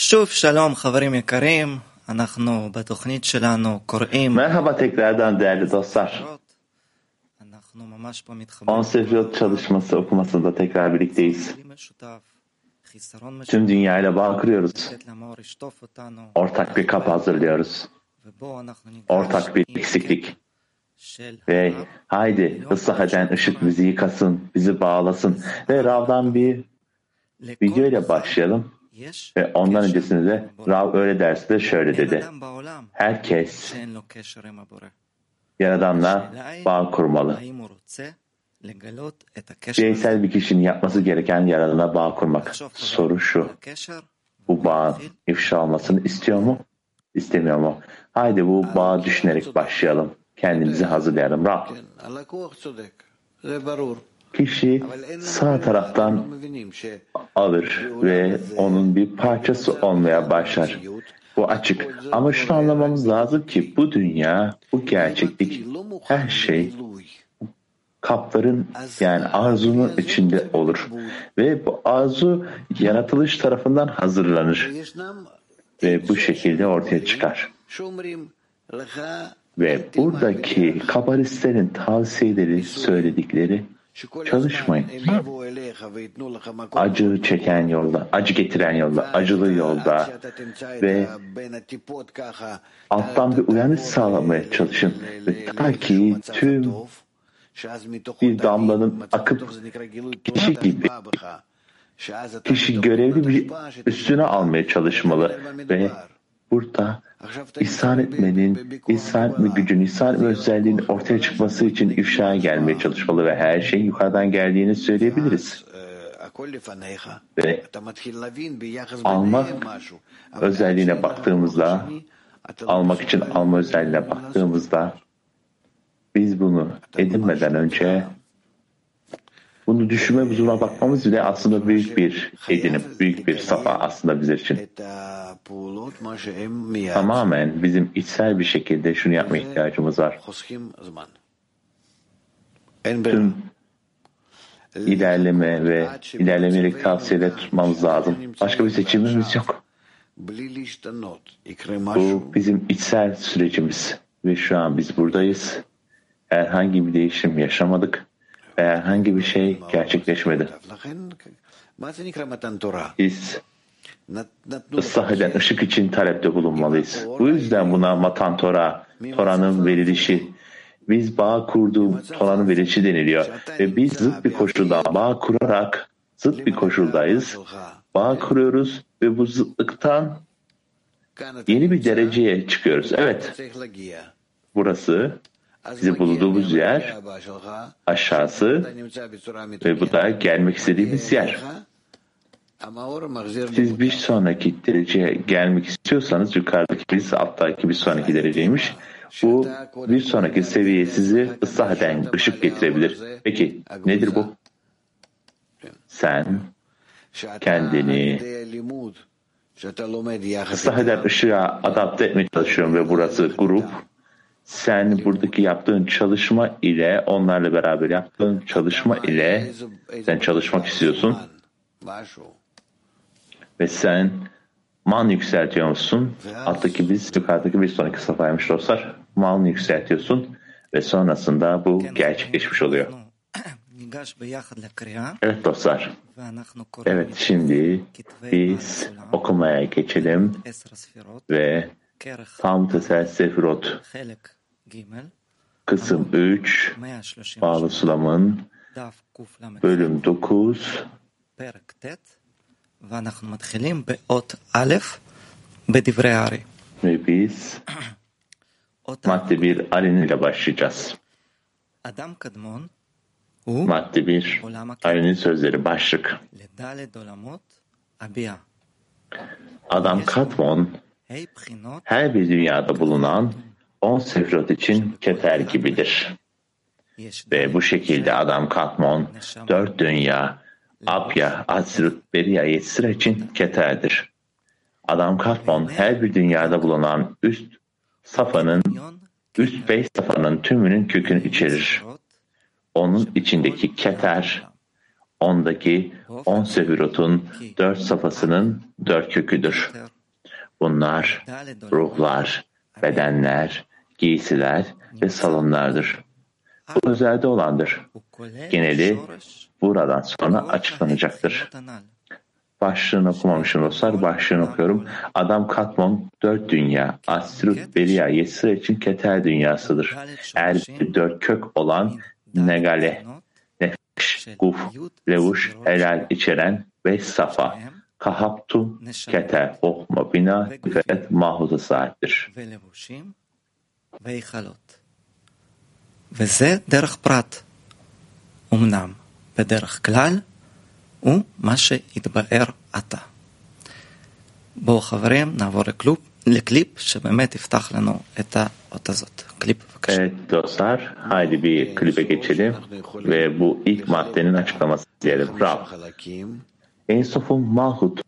שוב שלום חברים יקרים, אנחנו בתוכנית שלנו קוראים Merhaba tekrardan değerli dostlar. אנחנו ממש פה 10 מתחברים Sefirot çalışması okumasında tekrar birlikteyiz. כלי משותף, חיסרון Tüm משותף, dünyayla bağ kuruyoruz. לתת למאור ישטוף אותנו, Ortak bir kapı hazırlıyoruz. ובואו אנחנו ניגש Ortak bir עם eksiklik. של Ve הרב, haydi ıslah eden ışık bizi yıkasın, bizi bağlasın. Ve Rav'dan bir לכל video ile דבר başlayalım. Ve ondan öncesinde de Rav öyle derste şöyle dedi. Herkes Yaradan'la bağ kurmalı. Bireysel bir kişinin yapması gereken Yaradan'a bağ kurmak. Soru şu. Bu bağ ifşa olmasını istiyor mu? İstemiyor mu? Haydi bu bağ düşünerek başlayalım. Kendimizi hazırlayalım. Rab kişi sağ taraftan alır ve onun bir parçası olmaya başlar. Bu açık. Ama şunu anlamamız lazım ki bu dünya, bu gerçeklik, her şey kapların yani arzunun içinde olur. Ve bu arzu yaratılış tarafından hazırlanır. Ve bu şekilde ortaya çıkar. Ve buradaki kabalistlerin tavsiyeleri, söyledikleri Çalışmayın. Acı çeken yolda, acı getiren yolda, acılı yolda ve alttan bir uyanış sağlamaya çalışın. Ve ta ki tüm bir damlanın akıp kişi gibi kişi görevli bir üstüne almaya çalışmalı ve burada ihsan etmenin, ihsan etme gücün, ihsan etme özelliğinin ortaya çıkması için ifşaya gelmeye çalışmalı ve her şeyin yukarıdan geldiğini söyleyebiliriz. Ve almak özelliğine baktığımızda, almak için alma özelliğine baktığımızda biz bunu edinmeden önce bunu düşünme buzuna bakmamız bile aslında büyük bir edinim, büyük bir safa aslında bizler için. Tamamen bizim içsel bir şekilde şunu yapmaya ihtiyacımız var. Tüm ilerleme ve ilerlemeyerek tavsiyeler tutmamız lazım. Başka bir seçimimiz yok. Bu bizim içsel sürecimiz ve şu an biz buradayız. Herhangi bir değişim yaşamadık ve herhangi bir şey gerçekleşmedi. Biz ıslah eden ışık için talepte bulunmalıyız. Bu yüzden buna matan Tora, Tora'nın verilişi, biz bağ kurduğum Tora'nın verilişi deniliyor. Ve biz zıt bir koşulda bağ kurarak zıt bir koşuldayız. Bağ kuruyoruz ve bu zıtlıktan yeni bir dereceye çıkıyoruz. Evet, burası bizim bulunduğumuz yer, aşağısı ve bu da gelmek istediğimiz yer. Siz bir sonraki dereceye gelmek istiyorsanız yukarıdaki biz alttaki bir sonraki dereceymiş. Bu bir sonraki seviyeye sizi ıslah eden ışık getirebilir. Peki nedir bu? Sen kendini ıslah eden ışığa adapte etmeye çalışıyorsun ve burası grup sen buradaki yaptığın çalışma ile onlarla beraber yaptığın çalışma ile sen çalışmak istiyorsun ve sen man yükseltiyor musun? Alttaki biz yukarıdaki bir sonraki safhaymış dostlar. Man yükseltiyorsun ve sonrasında bu gerçekleşmiş oluyor. Evet dostlar. Evet şimdi biz okumaya geçelim ve Tam Teselsefirot Kısım 3 Bağlı Sulam'ın Bölüm 9 ve biz madde 1 Ali'nin ile başlayacağız. Adam kadmon madde 1 Ali'nin sözleri başlık. Adam Kadmon her bir dünyada bulunan on sefrot için kefer gibidir. Ve bu şekilde adam Katmon, dört dünya, Apya, Azrut, Beria, Yetsira için keterdir. Adam Katmon her bir dünyada bulunan üst safanın, üst beş safanın tümünün kökünü içerir. Onun içindeki keter, ondaki on sefirotun dört safasının dört köküdür. Bunlar ruhlar, bedenler, giysiler ve salonlardır. Bu özelde olandır. Geneli buradan sonra açıklanacaktır. Başlığını okumamışım dostlar. Başlığını okuyorum. Adam Katmon dört dünya. Asirut Beria Yesir için Keter dünyasıdır. Eğer dört kök olan Negale, Nefeş, Guf, Levuş, Helal içeren ve Safa Kahaptu, Keter, Okma, Bina, Nifet, Mahut'a sahiptir. וזה דרך פרט. אמנם בדרך כלל הוא מה שהתבאר עתה. בואו חברים נעבור לקלופ, לקליפ שבאמת יפתח לנו את האות הזאת. קליפ בבקשה. Evet dostlar, haydi bir geçelim ve bu ilk maddenin açıklaması diyelim. Rab, Ensof'un Malhut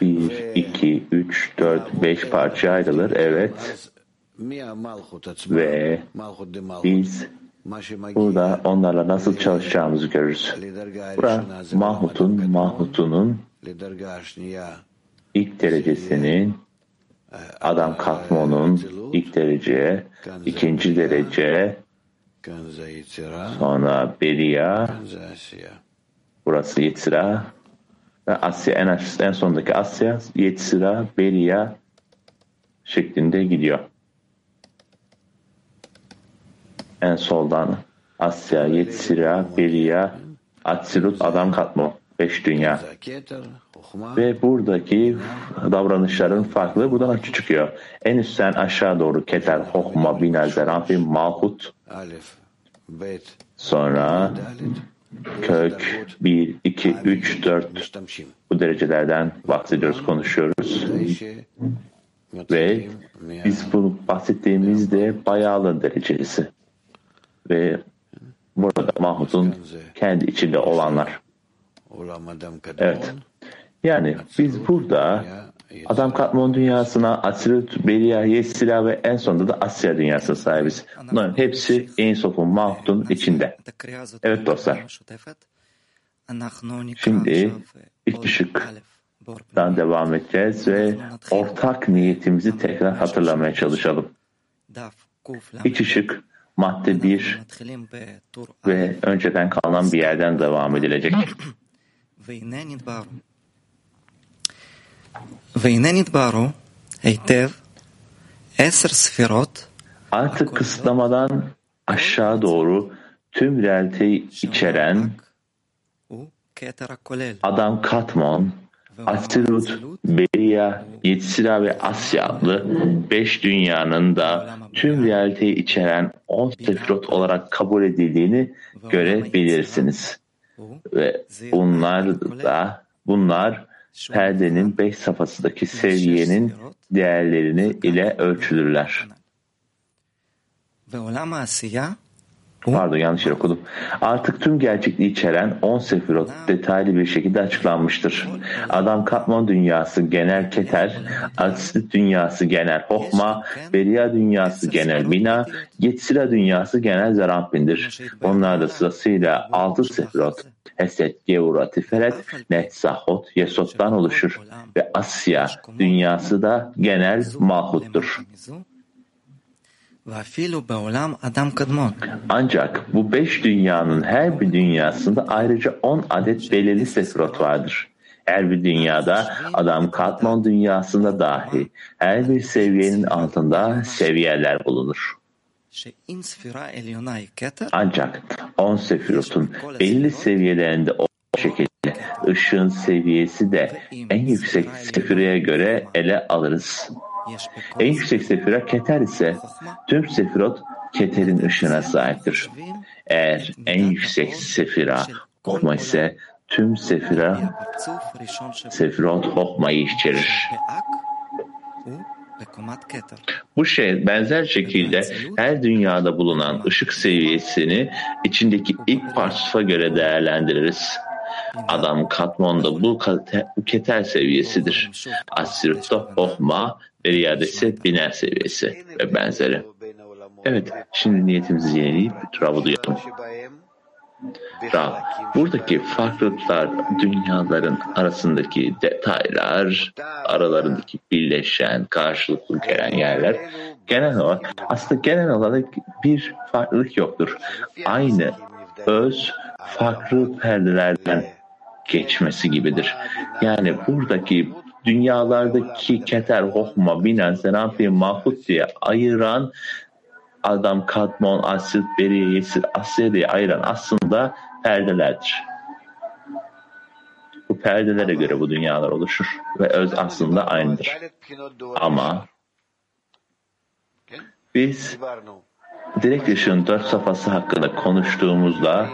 1, 2, 3, 4, 5 parça ayrılır. Evet. Ve biz burada onlarla nasıl çalışacağımızı görürüz. Burada Mahmut'un Mahmut'unun ilk derecesinin Adam Katmon'un ilk derece, ikinci derece, sonra Beria, burası Yetzira ve Asya en, aş- en sondaki Asya, Yetzira, Beria şeklinde gidiyor. En soldan Asya, Yetzira, Beria, Atsirut, Adam Katmon. Beş dünya. Ve buradaki davranışların farklı buradan açı çıkıyor. En üstten aşağı doğru Keter, Hokma, Bina, Zeranfi, Malhut, sonra kök 1, 2, 3, 4 bu derecelerden bahsediyoruz, konuşuyoruz. Ve biz bunu bahsettiğimizde bayağılın derecesi. Ve burada Mahmut'un kendi içinde olanlar. Evet. Yani biz burada Adam Katmon dünyasına, Asilut, Beria, Yesira ve en sonunda da Asya dünyasına sahibiz. Bunların hepsi Einsof'un, Mahmut'un içinde. Evet dostlar. Şimdi ilk ışıktan devam edeceğiz ve ortak niyetimizi tekrar hatırlamaya çalışalım. İç ışık madde 1 ve önceden kalan bir yerden devam edilecek. והנה נדברו. והנה נדברו היטב עשר ספירות Artık kısıtlamadan aşağı doğru tüm realiteyi içeren הוא כתר הכולל. Adam Katmon, Atirut, Beria, Yetzira ve Asya adlı beş dünyanın da tüm realiteyi içeren on sefirot olarak kabul edildiğini görebilirsiniz. Ve onlar da bunlar perdenin beş safhasındaki seviyenin değerlerini ile ölçülürler. Pardon yanlış yer okudum. Artık tüm gerçekliği içeren 10 sefirot detaylı bir şekilde açıklanmıştır. Adam katman dünyası genel keter, artistik dünyası genel hokma, beria dünyası genel bina, yetsira dünyası genel zarampindir. Onlar da sırasıyla 6 sefirot, Heset, Gevura, Tiferet, Netzahot, Yesot'tan oluşur ve Asya dünyası da genel mahuttur. Ancak bu beş dünyanın her bir dünyasında ayrıca on adet belirli sefirot vardır. Her bir dünyada adam katman dünyasında dahi her bir seviyenin altında seviyeler bulunur. Ancak on sefirotun belli seviyelerinde o şekilde ışığın seviyesi de en yüksek sefireye göre ele alırız. En yüksek sefira keter ise tüm sefirot keterin ışığına sahiptir. Eğer en yüksek sefira hokma ise tüm sefira sefirot hokmayı içerir. Bu şey benzer şekilde her dünyada bulunan ışık seviyesini içindeki ilk parçasına göre değerlendiririz. Adam Katman'da bu keter seviyesidir. Asirta Hohma ve Riyade ise biner seviyesi ve benzeri. Evet, şimdi niyetimizi yenileyip Rab'ı duyalım. Rab, buradaki farklılıklar dünyaların arasındaki detaylar, aralarındaki birleşen, karşılıklı gelen yerler genel olarak aslında genel olarak bir farklılık yoktur. Aynı öz farklı perdelerden geçmesi gibidir. Yani buradaki dünyalardaki keter, hokma, binan, serafi, mahut diye ayıran adam, katmon, asit, beri, yesir, asya diye ayıran aslında perdelerdir. Bu perdelere göre bu dünyalar oluşur ve öz aslında aynıdır. Ama biz direkt ışığın dört safhası hakkında konuştuğumuzda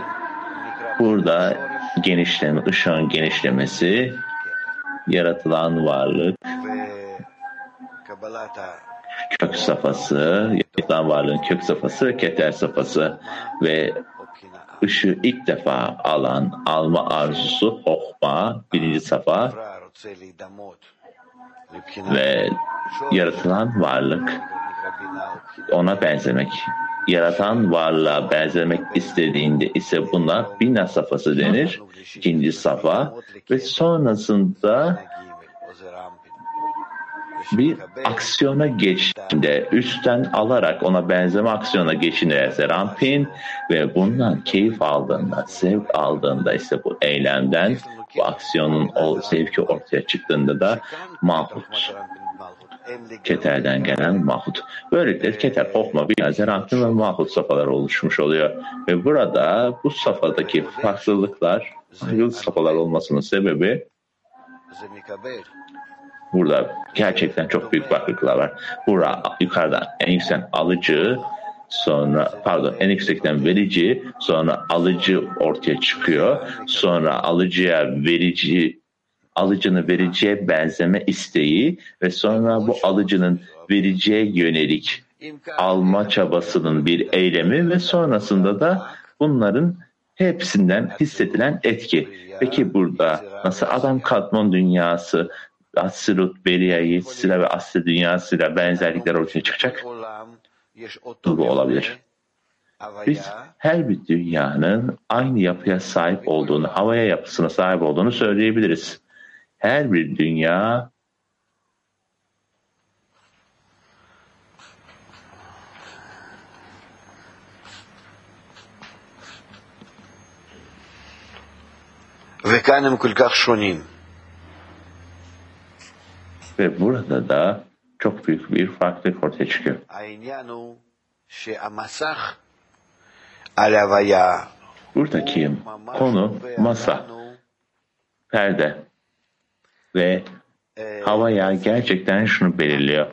burada genişleme, ışığın genişlemesi, yaratılan varlık, kök safhası, yaratılan varlığın kök safhası keter safhası. Ve ışığı ilk defa alan, alma arzusu, hokma, birinci safa ve yaratılan varlık ona benzemek. Yaratan varlığa benzemek istediğinde ise buna bina safhası denir. ikinci safa ve sonrasında bir aksiyona geçtiğinde üstten alarak ona benzeme aksiyona geçinirse rampin ve bundan keyif aldığında, zevk aldığında ise bu eylemden bu aksiyonun o zevki ortaya çıktığında da mahut. Keterden gelen mahut. Böylelikle keter, hokma, binazer, rampin ve mahut safhaları oluşmuş oluyor. Ve burada bu safhadaki farklılıklar, ayrılı safhalar olmasının sebebi Burada gerçekten çok büyük farklılıklar var. Burada yukarıdan en yüksekten alıcı, sonra pardon en yüksekten verici, sonra alıcı ortaya çıkıyor. Sonra alıcıya verici, alıcının vericiye benzeme isteği ve sonra bu alıcının vericiye yönelik alma çabasının bir eylemi ve sonrasında da bunların hepsinden hissedilen etki. Peki burada nasıl adam katman dünyası Asirut, Beria, Yetisila ve Asya dünyasıyla benzerlikler ortaya çıkacak. Bu olabilir. Biz her bir dünyanın aynı yapıya sahip olduğunu, havaya yapısına sahip olduğunu söyleyebiliriz Her bir dünya וכאן הם כל כך שונים. Ve burada da çok büyük bir farklılık ortaya çıkıyor. Buradaki konu masa, perde ve havaya gerçekten şunu belirliyor.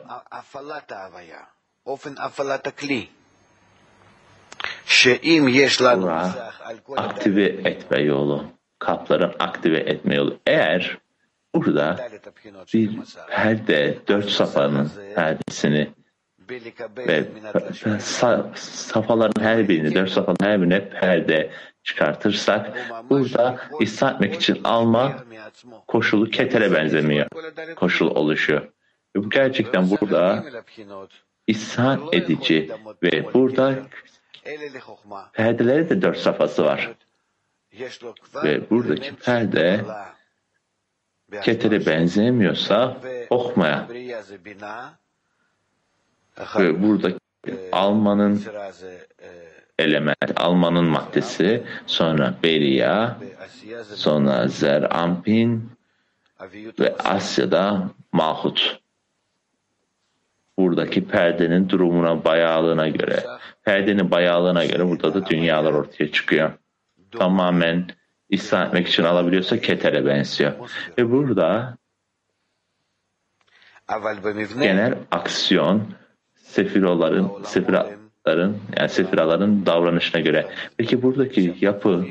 Bura aktive etme yolu, kapların aktive etme yolu. Eğer Burada bir perde, dört safanın perdesini ve safaların her birini, dört safanın her birine perde çıkartırsak burada ihsan etmek için alma koşulu ketere benzemiyor. Koşul oluşuyor. Ve bu gerçekten burada ihsan edici ve burada perdeleri de dört safhası var. Ve buradaki perde ketere benzemiyorsa okmaya ve burada almanın element, almanın maddesi, sonra Beria, sonra Zer Ampin ve Asya'da Mahut. Buradaki perdenin durumuna, bayağılığına göre, perdenin bayağılığına göre burada da dünyalar ortaya çıkıyor. Tamamen İslam etmek için alabiliyorsa ketere benziyor. Ve burada genel aksiyon sefiroların, sefiraların yani sefiraların davranışına göre. Peki buradaki yapı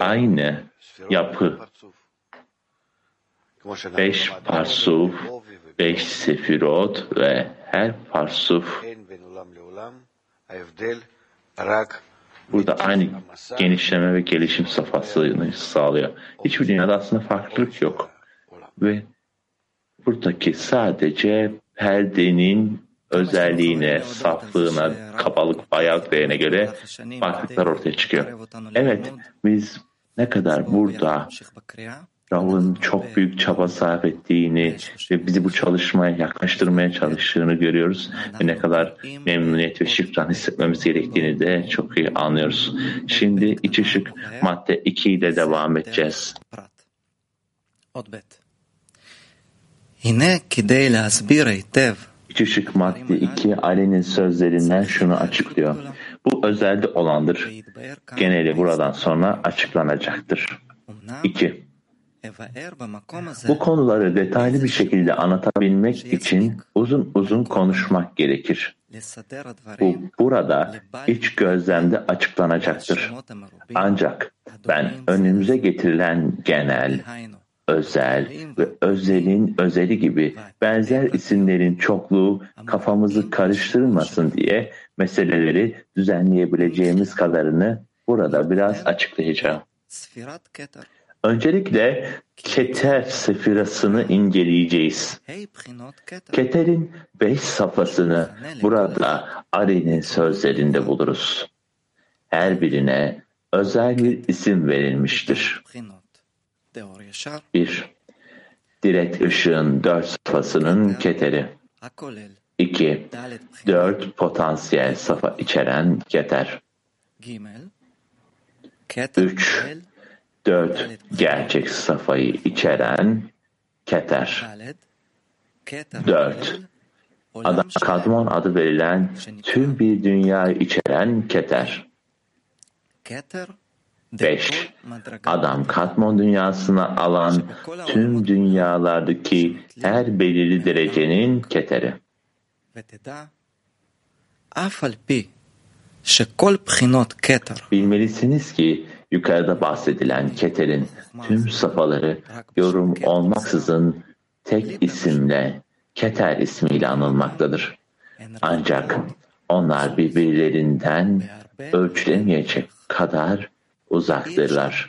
aynı yapı. Beş parsuf, beş sefirot ve her parsuf burada aynı genişleme ve gelişim safhasını sağlıyor. Hiçbir dünyada aslında farklılık yok. Ve buradaki sadece perdenin özelliğine, saflığına, kabalık bayağı değerine göre farklılıklar ortaya çıkıyor. Evet, biz ne kadar burada Rav'ın çok büyük çaba sarf ettiğini ve bizi bu çalışmaya yaklaştırmaya çalıştığını görüyoruz ve ne kadar memnuniyet ve şükran hissetmemiz gerektiğini de çok iyi anlıyoruz. Şimdi iç ışık madde 2 ile devam edeceğiz. İç ışık madde 2 Ali'nin sözlerinden şunu açıklıyor. Bu özelde olandır. Geneli buradan sonra açıklanacaktır. 2. Bu konuları detaylı bir şekilde anlatabilmek için uzun uzun konuşmak gerekir. Bu burada iç gözlemde açıklanacaktır. Ancak ben önümüze getirilen genel, özel ve özelin özeli gibi benzer isimlerin çokluğu kafamızı karıştırmasın diye meseleleri düzenleyebileceğimiz kadarını burada biraz açıklayacağım. Öncelikle Keter sefirasını inceleyeceğiz. Keter'in beş safhasını burada Ari'nin sözlerinde buluruz. Her birine özel bir isim verilmiştir. 1. Direkt ışığın dört safhasının keteri. 2. Dört potansiyel safa içeren keter. 3 dört gerçek safayı içeren keter. Dört, Adam Kadmon adı verilen tüm bir dünyayı içeren keter. Beş, Adam Katmon dünyasına alan tüm dünyalardaki her belirli derecenin keteri. Bilmelisiniz ki Yukarıda bahsedilen Keter'in tüm safhaları yorum olmaksızın tek isimle Keter ismiyle anılmaktadır. Ancak onlar birbirlerinden ölçülemeyecek kadar uzaktırlar.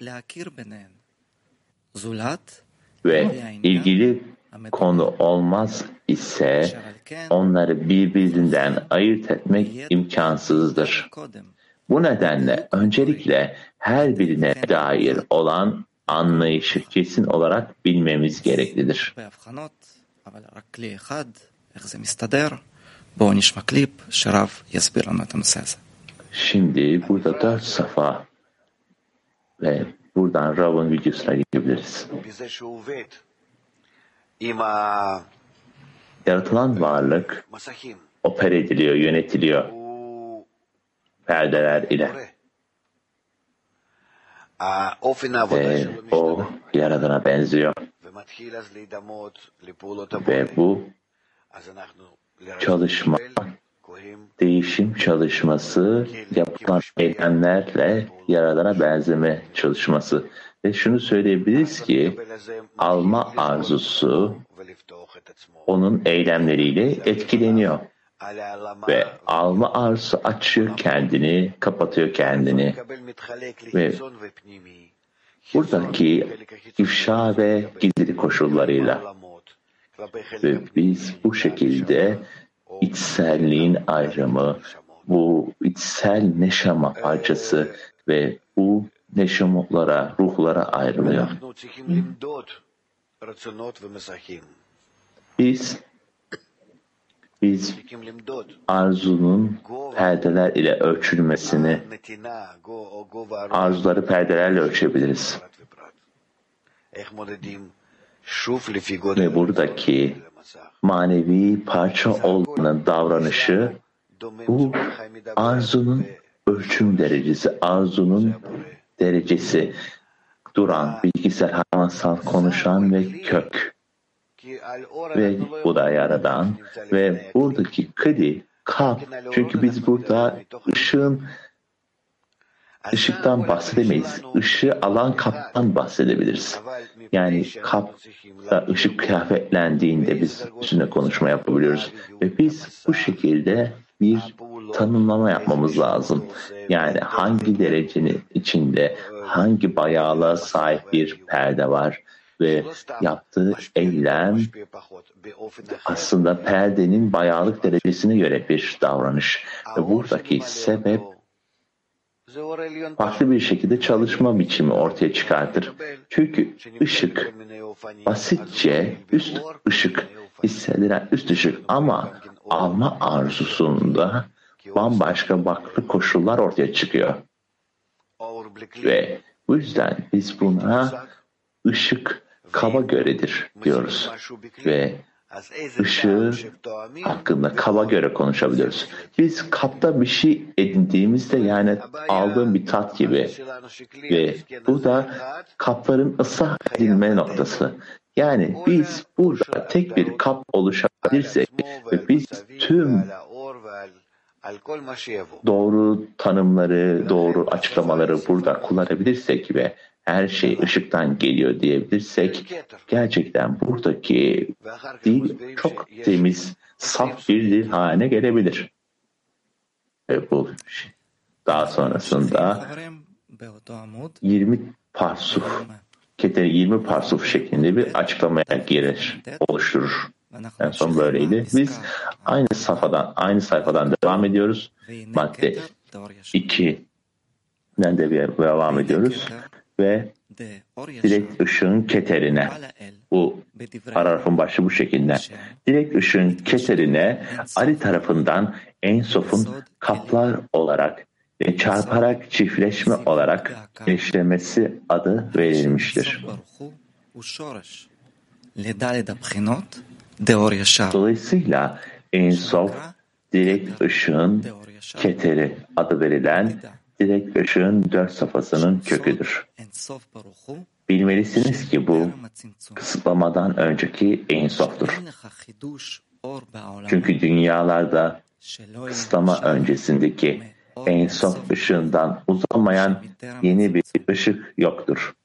Ve ilgili konu olmaz ise onları birbirinden ayırt etmek imkansızdır. Bu nedenle öncelikle her birine dair olan anlayışı kesin olarak bilmemiz gereklidir. Şimdi burada dört safa ve buradan Rav'ın videosuna gidebiliriz. Yaratılan varlık oper ediliyor, yönetiliyor. Perdeler ile. Ve o Yaradan'a benziyor. Ve bu çalışma, değişim çalışması yapılan eylemlerle Yaradan'a benzeme çalışması. Ve şunu söyleyebiliriz ki alma arzusu onun eylemleriyle etkileniyor. Ve alma arzusu açıyor kendini, kapatıyor kendini. ve buradaki ifşa ve gizli koşullarıyla. Ve biz bu şekilde içselliğin ayrımı, bu içsel neşama parçası ve bu neşamotlara, ruhlara ayrılıyor. Biz biz arzunun perdeler ile ölçülmesini, arzuları perdelerle ölçebiliriz. Ve buradaki manevi parça olmanın davranışı bu arzunun ölçüm derecesi, arzunun derecesi duran, bilgisayar, hayvansal, konuşan ve kök ve bu da yaradan ve buradaki kedi kap çünkü biz burada ışığın ışıktan bahsedemeyiz. Işığı alan kaptan bahsedebiliriz. Yani kapta ışık kıyafetlendiğinde biz üstüne konuşma yapabiliyoruz. Ve biz bu şekilde bir tanımlama yapmamız lazım. Yani hangi derecenin içinde hangi bayağılığa sahip bir perde var ve yaptığı eylem aslında perdenin bayağılık derecesine göre bir davranış. Ve buradaki sebep farklı bir şekilde çalışma biçimi ortaya çıkartır. Çünkü ışık basitçe üst ışık hissedilen üst ışık ama alma arzusunda bambaşka farklı koşullar ortaya çıkıyor. Ve bu yüzden biz buna ışık kaba göredir diyoruz. Ve ışığı hakkında kaba göre konuşabiliyoruz. Biz kapta bir şey edindiğimizde yani aldığım bir tat gibi ve bu da kapların ıslah edilme noktası. Yani biz burada tek bir kap oluşabilirsek ve biz tüm doğru tanımları, doğru açıklamaları burada kullanabilirsek ve her şey ışıktan geliyor diyebilirsek gerçekten buradaki dil çok temiz, saf bir dil haline gelebilir. Ve bu daha sonrasında 20 parsuf, keteri 20 parsuf şeklinde bir açıklamaya girer, oluşturur. En son böyleydi. Biz aynı sayfadan aynı sayfadan devam ediyoruz. Madde 2'den de bir devam ediyoruz ve direkt ışığın keterine. Bu paragrafın başı bu şekilde. Direkt ışığın keterine Ali tarafından Ensof'un kaplar olarak ve çarparak çiftleşme olarak eşlemesi adı verilmiştir. Dolayısıyla Ensof direkt ışığın keteri adı verilen direkt ışığın dört safhasının köküdür. Bilmelisiniz ki bu kısıtlamadan önceki Ensof'tur. Çünkü dünyalarda kısıtlama öncesindeki Ensof ışığından uzamayan yeni bir ışık yoktur.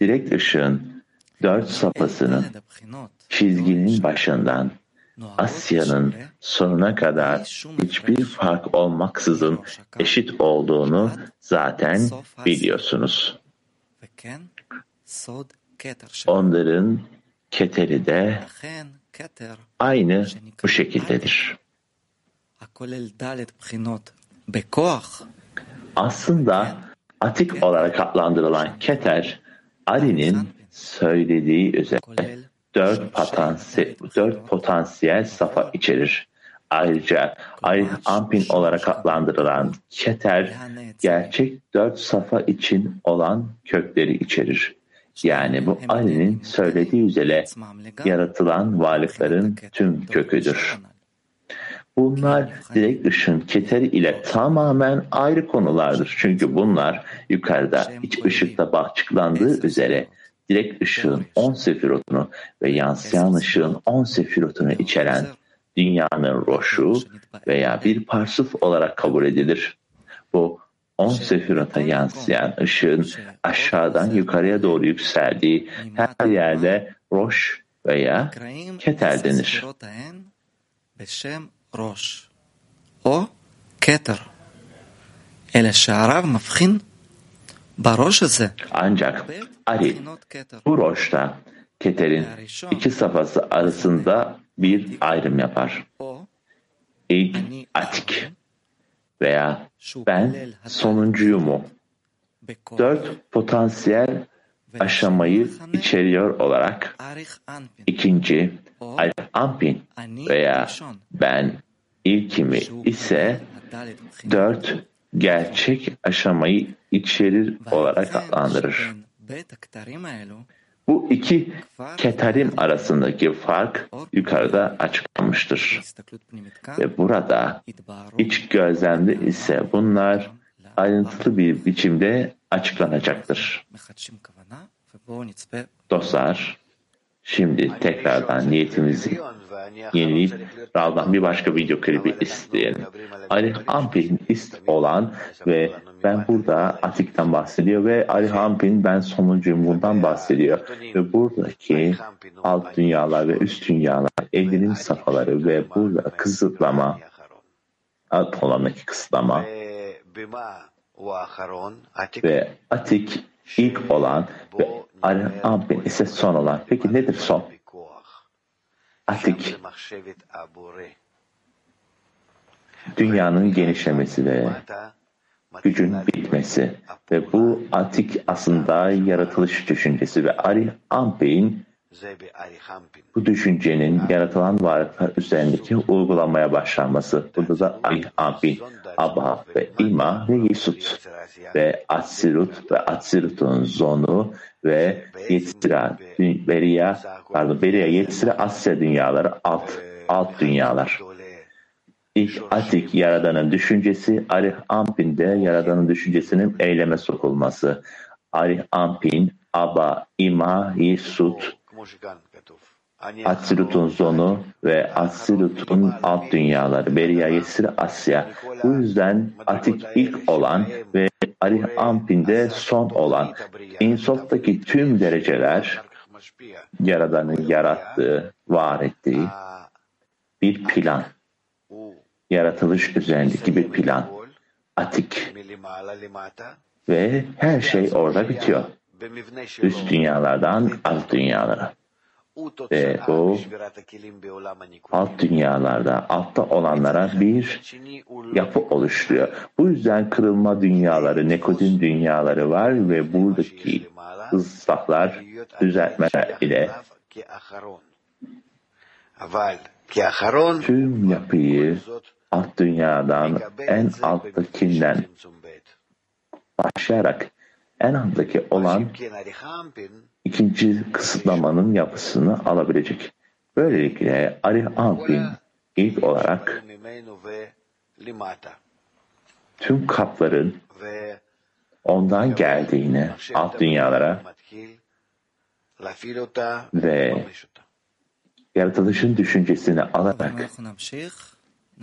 Direkt ışığın dört safhasının çizginin başından Asya'nın sonuna kadar hiçbir fark olmaksızın eşit olduğunu zaten biliyorsunuz. Onların keteri de aynı bu şekildedir. Aslında atik olarak adlandırılan keter, Ali'nin söylediği üzere dört, potansiyel, dört potansiyel safa içerir. Ayrıca Arif Ampin olarak adlandırılan keter, gerçek dört safa için olan kökleri içerir. Yani bu Ali'nin söylediği üzere yaratılan varlıkların tüm köküdür. Bunlar direkt ışın keteri ile tamamen ayrı konulardır. Çünkü bunlar yukarıda iç ışıkta açıklandığı üzere direkt ışığın 10 sefirotunu ve yansıyan ışığın 10 sefirotunu içeren dünyanın roşu veya bir parsuf olarak kabul edilir. Bu 10 sefirota yansıyan ışığın aşağıdan yukarıya doğru yükseldiği her yerde roş veya keter denir. O keter. Ele şarav mafhin baroş Ancak Ali bu roşta Keter'in iki safhası arasında bir ayrım yapar. İlk atik veya ben sonuncuyu mu? Dört potansiyel aşamayı içeriyor olarak ikinci Alf Ampin veya ben ilkimi ise dört gerçek aşamayı içerir olarak adlandırır. Bu iki ketarim arasındaki fark yukarıda açıklanmıştır. Ve burada iç gözlemde ise bunlar ayrıntılı bir biçimde açıklanacaktır. Dostlar, şimdi tekrardan niyetimizi yenileyip Rav'dan bir başka video klibi isteyelim. Ali Hampin ist olan ve ben burada Atik'ten bahsediyor ve Ali Hampin ben sonuncuyum bundan bahsediyor. Ve buradaki alt dünyalar ve üst dünyalar evrenin safhaları ve burada kısıtlama alt alandaki kısıtlama ve Atik ilk olan ve Arampin ise son olan. Peki nedir son? Atik. Dünyanın genişlemesi ve gücün bitmesi ve bu atik aslında yaratılış düşüncesi ve Ari Ampey'in bu düşüncenin yaratılan varlıklar üzerindeki uygulamaya başlanması. Burada da Ari Ampin, Abba ve İma ve Yesut ve Atsirut ve Atsirut'un zonu ve Yetzira, Beria, pardon Beria, Yetzira, Asya dünyaları, alt, alt dünyalar. İlk Atik Yaradan'ın düşüncesi, Arih Ampin'de Yaradan'ın düşüncesinin eyleme sokulması. Arih Ampin, Aba, İma, Yisut, Atsirut'un zonu ve Atsirut'un alt dünyaları, Beria, Yesir, Asya. Bu yüzden Atik ilk olan ve Arih Ampin'de son olan İnsof'taki tüm dereceler Yaradan'ın yarattığı, var ettiği bir plan yaratılış üzerindeki bir plan. Atik. Ve her şey orada bitiyor. Üst dünyalardan alt dünyalara. Ve bu alt dünyalarda, altta olanlara bir yapı oluşturuyor. Bu yüzden kırılma dünyaları, nekodin dünyaları var ve buradaki ıslahlar, düzeltmeler ile tüm yapıyı alt dünyadan en alttakinden başlayarak en alttaki olan ikinci kısıtlamanın yapısını alabilecek. Böylelikle Arih Ampin ilk olarak tüm kapların ondan geldiğini alt dünyalara ve yaratılışın düşüncesini alarak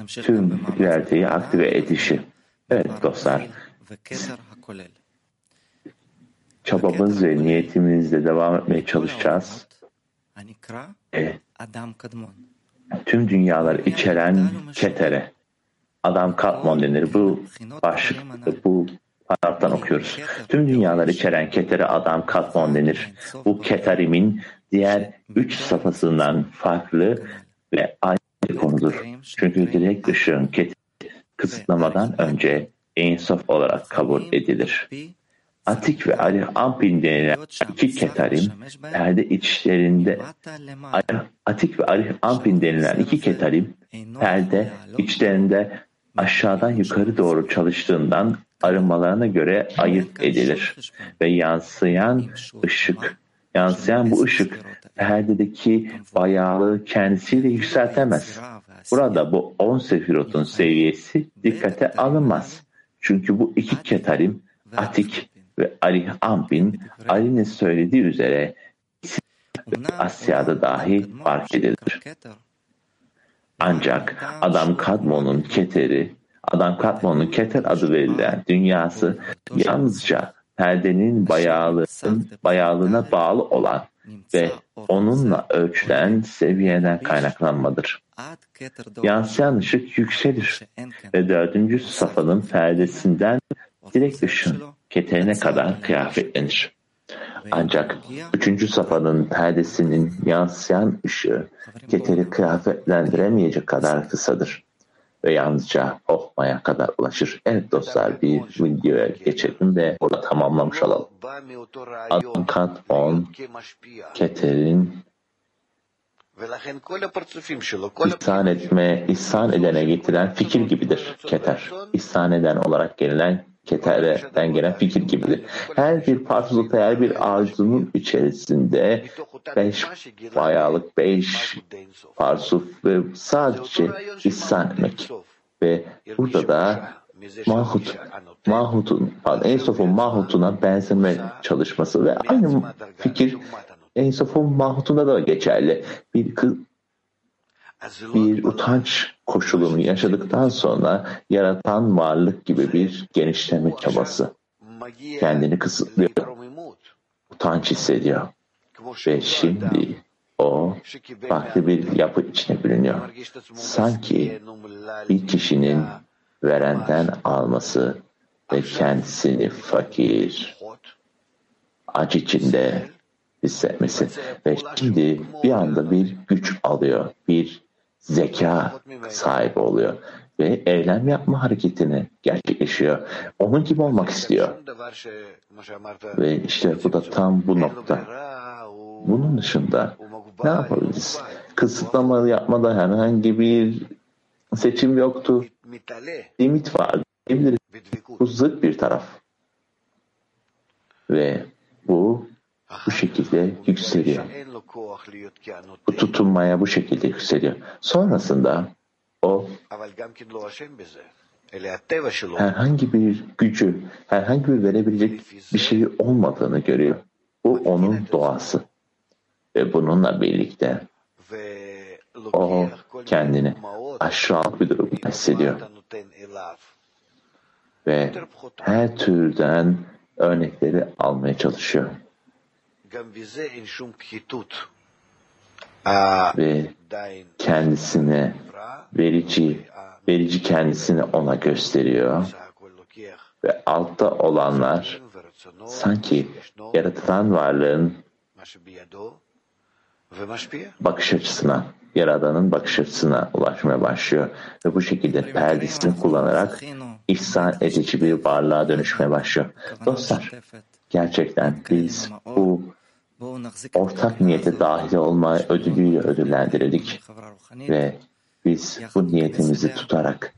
tüm ilerdeyi aktive edişi. Evet dostlar, çabamız ve niyetimizle devam etmeye çalışacağız. E, tüm dünyalar içeren ketere, Adam Katmon denir. Bu başlık, bu paragraftan okuyoruz. Tüm dünyalar içeren ketere Adam Katmon denir. Bu ketarimin diğer üç safhasından farklı ve aynı konudur. Çünkü direkt ışığın keteri kısıtlamadan önce Einsof olarak kabul edilir. Atik ve Ali Ampin denilen iki ketarim perde içlerinde Atik ve Ali Ampin denilen iki ketarim perde içlerinde aşağıdan yukarı doğru çalıştığından arınmalarına göre ayırt edilir ve yansıyan ışık yansıyan bu ışık perdedeki bayağılığı kendisiyle yükseltemez. Burada bu on sefirotun seviyesi dikkate alınmaz. Çünkü bu iki ketarim Atik ve Ali Ampin Ali'nin söylediği üzere Asya'da dahi fark edilir. Ancak Adam Kadmon'un keteri, Adam Kadmon'un keter adı verilen dünyası yalnızca perdenin bayağılığın, bayağılığına bağlı olan ve onunla ölçülen seviyeden kaynaklanmadır. Yansıyan ışık yükselir ve dördüncü safhanın perdesinden direkt ışın keterine kadar kıyafetlenir. Ancak üçüncü safhanın perdesinin yansıyan ışığı keteri kıyafetlendiremeyecek kadar kısadır ve yalnızca Hohma'ya kadar ulaşır. Evet dostlar bir videoya geçelim ve burada tamamlamış olalım. Adam kat 10 Keter'in İhsan etme, ihsan edene getiren fikir gibidir Keter. İhsan eden olarak gelen Keter'den gelen fikir gibidir. Her bir parçalıkta her bir arzunun içerisinde beş bayağılık, beş parsuf ve sadece ihsan etmek. Ve burada da Mahut, Mahut'un, pardon, Ensof'un Mahut'una benzeme çalışması ve aynı fikir Ensof'un Mahut'unda da geçerli. Bir kız, bir utanç koşulunu yaşadıktan sonra yaratan varlık gibi bir genişleme çabası. Kendini kısıtlıyor. Utanç hissediyor. Ve şimdi o farklı bir yapı içine bürünüyor. Sanki bir kişinin verenden alması ve kendisini fakir, acı içinde hissetmesi ve şimdi bir anda bir güç alıyor, bir zeka sahibi oluyor ve eylem yapma hareketini gerçekleşiyor. Onun gibi olmak istiyor. Ve işte bu da tam bu nokta. Bunun dışında ne yapabiliriz? Kısıtlama yapmada herhangi bir seçim yoktu. Limit var diyebiliriz. Bu zıt bir taraf. Ve bu bu şekilde yükseliyor. Tutunmaya bu şekilde yükseliyor. Sonrasında o herhangi bir gücü, herhangi bir verebilecek bir şey olmadığını görüyor. Bu onun doğası. Ve bununla birlikte o kendini aşağılık bir durumda hissediyor. Ve her türden örnekleri almaya çalışıyor. Ve kendisine verici, verici kendisini ona gösteriyor. Ve altta olanlar sanki yaratılan varlığın bakış açısına, Yaradan'ın bakış açısına ulaşmaya başlıyor. Ve bu şekilde perdesini kullanarak ihsan edici bir varlığa dönüşmeye başlıyor. Dostlar, gerçekten biz bu ortak niyete dahil olma ödülüyle ödüllendirildik ve biz bu niyetimizi tutarak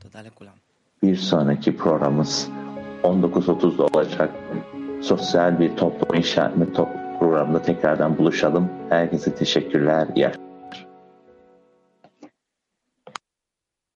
bir sonraki programımız 19.30'da olacak sosyal bir toplum inşa etme programında tekrardan buluşalım. Herkese teşekkürler. İyi